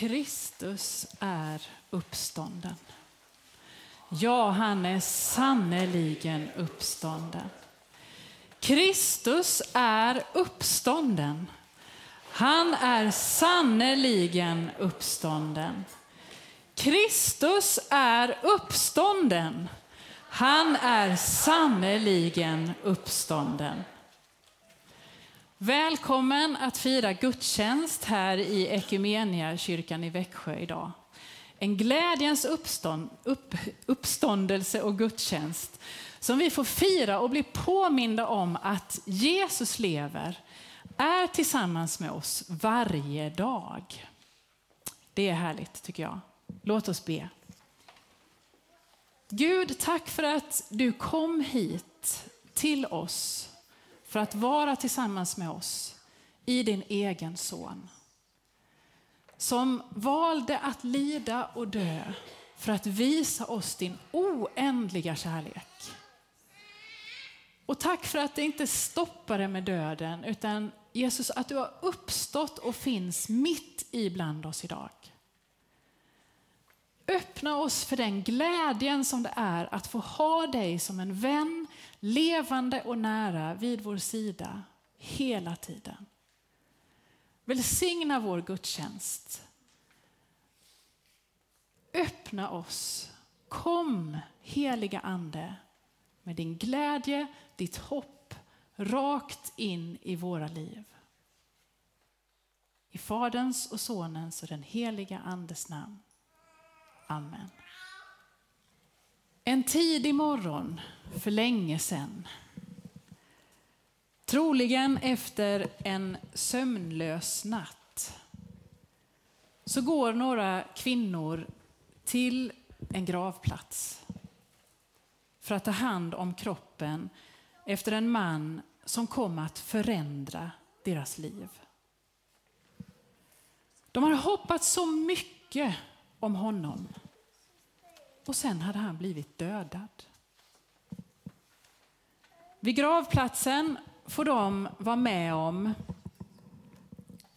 Kristus är uppstånden. Ja, han är sannerligen uppstånden. Kristus är uppstånden. Han är sannerligen uppstånden. Kristus är uppstånden. Han är sannerligen uppstånden. Välkommen att fira gudstjänst här i Ekumenia kyrkan i Växjö idag. En glädjens uppstånd, upp, uppståndelse och gudstjänst som vi får fira och bli påminda om att Jesus lever, är tillsammans med oss varje dag. Det är härligt tycker jag. Låt oss be. Gud, tack för att du kom hit till oss för att vara tillsammans med oss i din egen son. Som valde att lida och dö för att visa oss din oändliga kärlek. Och tack för att det inte stoppade med döden, utan Jesus att du har uppstått och finns mitt ibland oss idag. Öppna oss för den glädjen som det är att få ha dig som en vän, levande och nära vid vår sida hela tiden. Välsigna vår gudstjänst. Öppna oss. Kom, heliga Ande, med din glädje, ditt hopp rakt in i våra liv. I Faderns och Sonens och den heliga Andes namn. Amen. En tidig morgon för länge sedan. Troligen efter en sömnlös natt så går några kvinnor till en gravplats för att ta hand om kroppen efter en man som kom att förändra deras liv. De hade hoppats så mycket om honom. Och sen hade han blivit dödad. Vid gravplatsen får de vara med om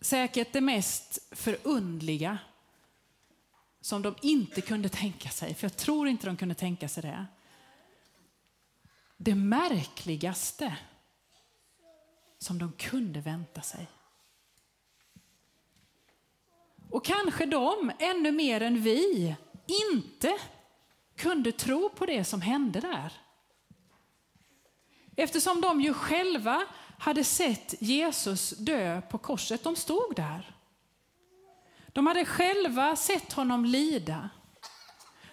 säkert det mest förundliga som de inte kunde tänka sig, för jag tror inte de kunde tänka sig det. Det märkligaste som de kunde vänta sig. Och kanske de, ännu mer än vi, inte kunde tro på det som hände där. Eftersom de ju själva hade sett Jesus dö på korset. De stod där. De hade själva sett honom lida.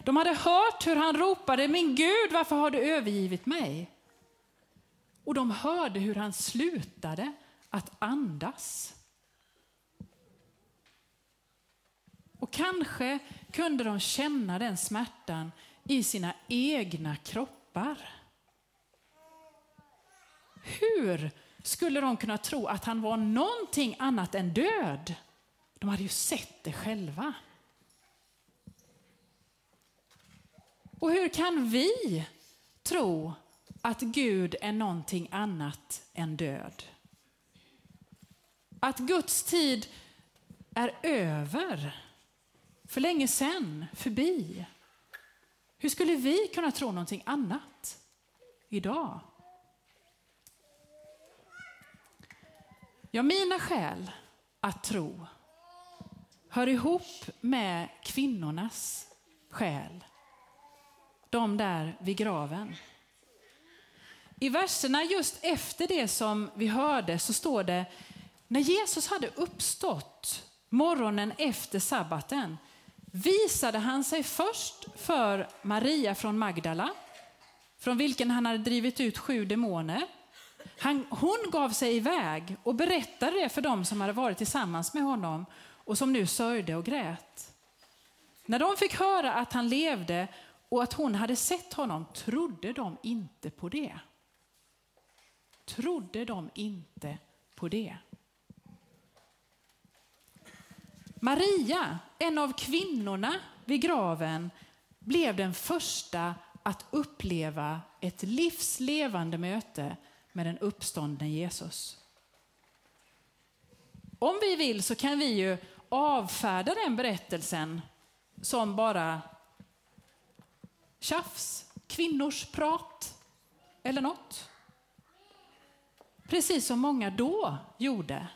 De hade hört hur han ropade, min Gud, varför har du övergivit mig? Och de hörde hur han slutade att andas. Och kanske kunde de känna den smärtan i sina egna kroppar. Hur skulle de kunna tro att han var någonting annat än död? De hade ju sett det själva. Och hur kan vi tro att Gud är någonting annat än död? Att Guds tid är över, för länge sedan, förbi. Hur skulle vi kunna tro någonting annat idag? Ja, mina skäl att tro hör ihop med kvinnornas skäl. De där vid graven. I verserna just efter det som vi hörde så står det, när Jesus hade uppstått morgonen efter sabbaten visade han sig först för Maria från Magdala, från vilken han hade drivit ut sju demoner. Han, hon gav sig iväg och berättade det för dem som hade varit tillsammans med honom och som nu sörjde och grät. När de fick höra att han levde och att hon hade sett honom trodde de inte på det. Trodde de inte på det. Maria, en av kvinnorna vid graven, blev den första att uppleva ett livslevande möte med den uppståndne Jesus. Om vi vill så kan vi ju avfärda den berättelsen som bara tjafs, kvinnors prat eller något. Precis som många då gjorde.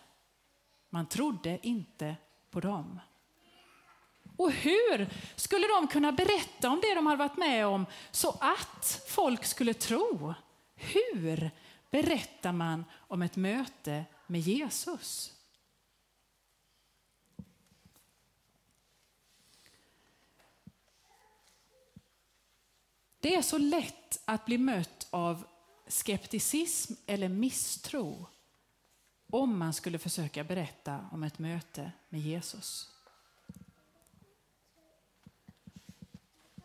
Man trodde inte på dem. Och hur skulle de kunna berätta om det de hade varit med om så att folk skulle tro? Hur berättar man om ett möte med Jesus? Det är så lätt att bli mött av skepticism eller misstro om man skulle försöka berätta om ett möte med Jesus.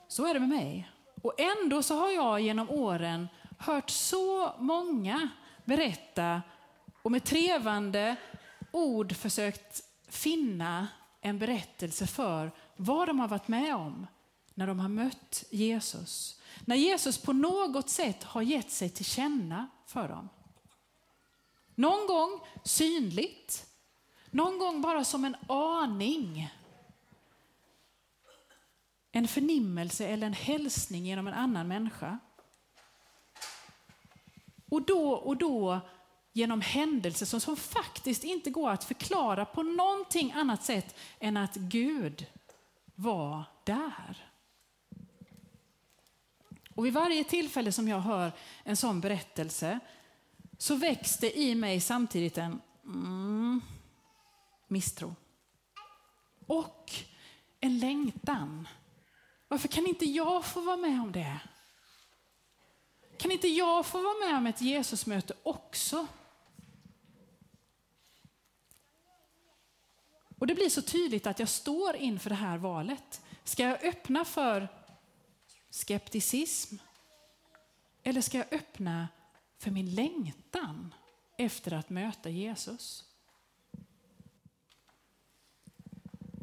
Så är det med mig. Och ändå så har jag genom åren hört så många berätta och med trevande ord försökt finna en berättelse för vad de har varit med om när de har mött Jesus. När Jesus på något sätt har gett sig till känna för dem. Någon gång synligt, någon gång bara som en aning. En förnimmelse eller en hälsning genom en annan människa. Och då och då genom händelser som, som faktiskt inte går att förklara på någonting annat sätt än att Gud var där. Och vid varje tillfälle som jag hör en sån berättelse så väcks det i mig samtidigt en mm, misstro. Och en längtan. Varför kan inte jag få vara med om det? Kan inte jag få vara med om ett Jesusmöte också? Och det blir så tydligt att jag står inför det här valet. Ska jag öppna för skepticism? Eller ska jag öppna för min längtan efter att möta Jesus?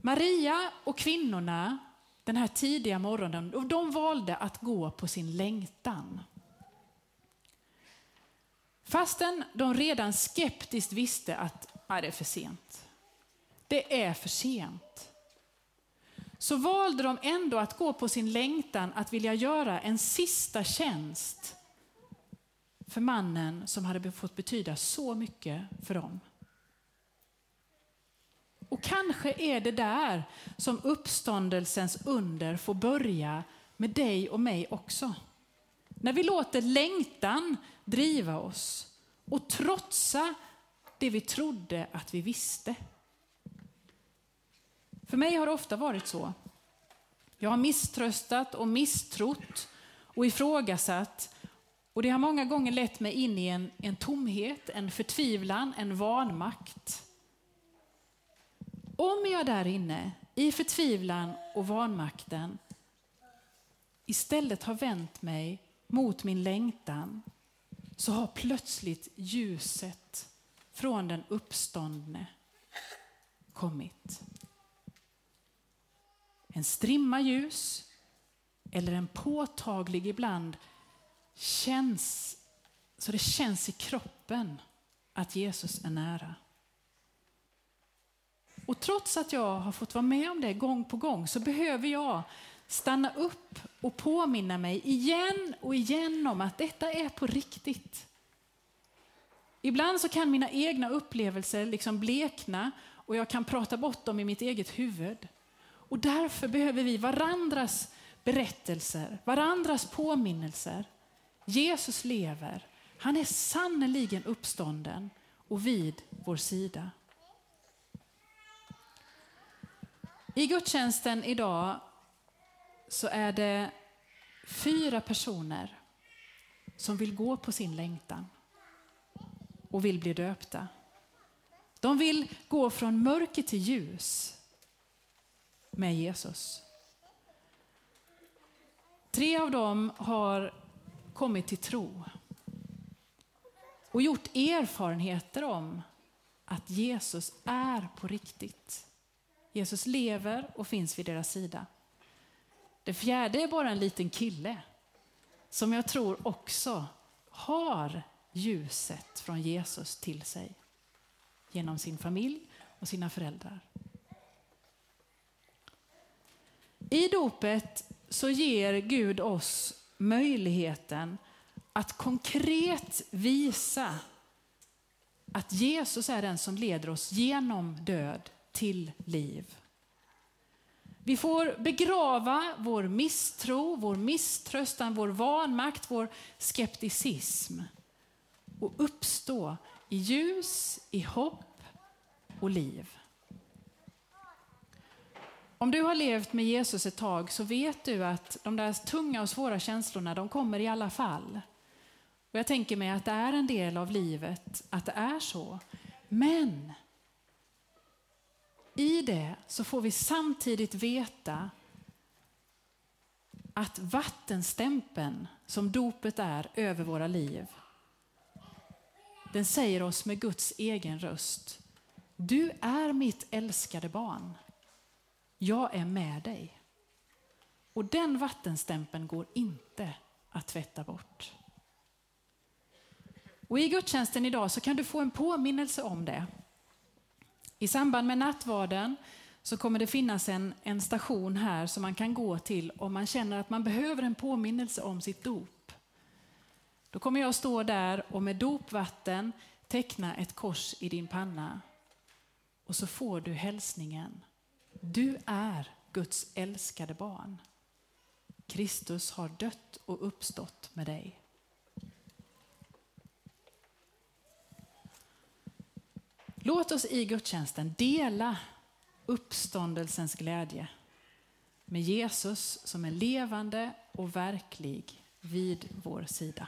Maria och kvinnorna den här tidiga morgonen, de valde att gå på sin längtan. Fastän de redan skeptiskt visste att ah, det är för sent. Det är för sent så valde de ändå att gå på sin längtan att vilja göra en sista tjänst för mannen som hade fått betyda så mycket för dem. Och kanske är det där som uppståndelsens under får börja med dig och mig också. När vi låter längtan driva oss och trotsa det vi trodde att vi visste. För mig har det ofta varit så. Jag har misströstat och misstrott och ifrågasatt. Och det har många gånger lett mig in i en, en tomhet, en förtvivlan, en vanmakt. Om jag där inne, i förtvivlan och vanmakten, istället har vänt mig mot min längtan, så har plötsligt ljuset från den uppståndne kommit en strimma ljus eller en påtaglig ibland känns så det känns i kroppen att Jesus är nära. Och trots att jag har fått vara med om det gång på gång så behöver jag stanna upp och påminna mig igen och igen om att detta är på riktigt. Ibland så kan mina egna upplevelser liksom blekna och jag kan prata bort dem i mitt eget huvud. Och därför behöver vi varandras berättelser, varandras påminnelser. Jesus lever. Han är sannerligen uppstånden och vid vår sida. I gudstjänsten idag så är det fyra personer som vill gå på sin längtan och vill bli döpta. De vill gå från mörker till ljus med Jesus. Tre av dem har kommit till tro och gjort erfarenheter om att Jesus är på riktigt. Jesus lever och finns vid deras sida. Det fjärde är bara en liten kille som jag tror också har ljuset från Jesus till sig genom sin familj och sina föräldrar. I dopet så ger Gud oss möjligheten att konkret visa att Jesus är den som leder oss genom död till liv. Vi får begrava vår misstro, vår misströstan, vår vanmakt, vår skepticism och uppstå i ljus, i hopp och liv. Om du har levt med Jesus ett tag så vet du att de där tunga och svåra känslorna de kommer i alla fall. Och jag tänker mig att det är en del av livet att det är så. Men i det så får vi samtidigt veta att vattenstämpeln som dopet är över våra liv, den säger oss med Guds egen röst. Du är mitt älskade barn. Jag är med dig. Och den vattenstämpeln går inte att tvätta bort. Och I gudstjänsten idag så kan du få en påminnelse om det. I samband med nattvarden så kommer det finnas en, en station här som man kan gå till om man känner att man behöver en påminnelse om sitt dop. Då kommer jag stå där och med dopvatten teckna ett kors i din panna. Och så får du hälsningen. Du är Guds älskade barn. Kristus har dött och uppstått med dig. Låt oss i gudstjänsten dela uppståndelsens glädje med Jesus som är levande och verklig vid vår sida.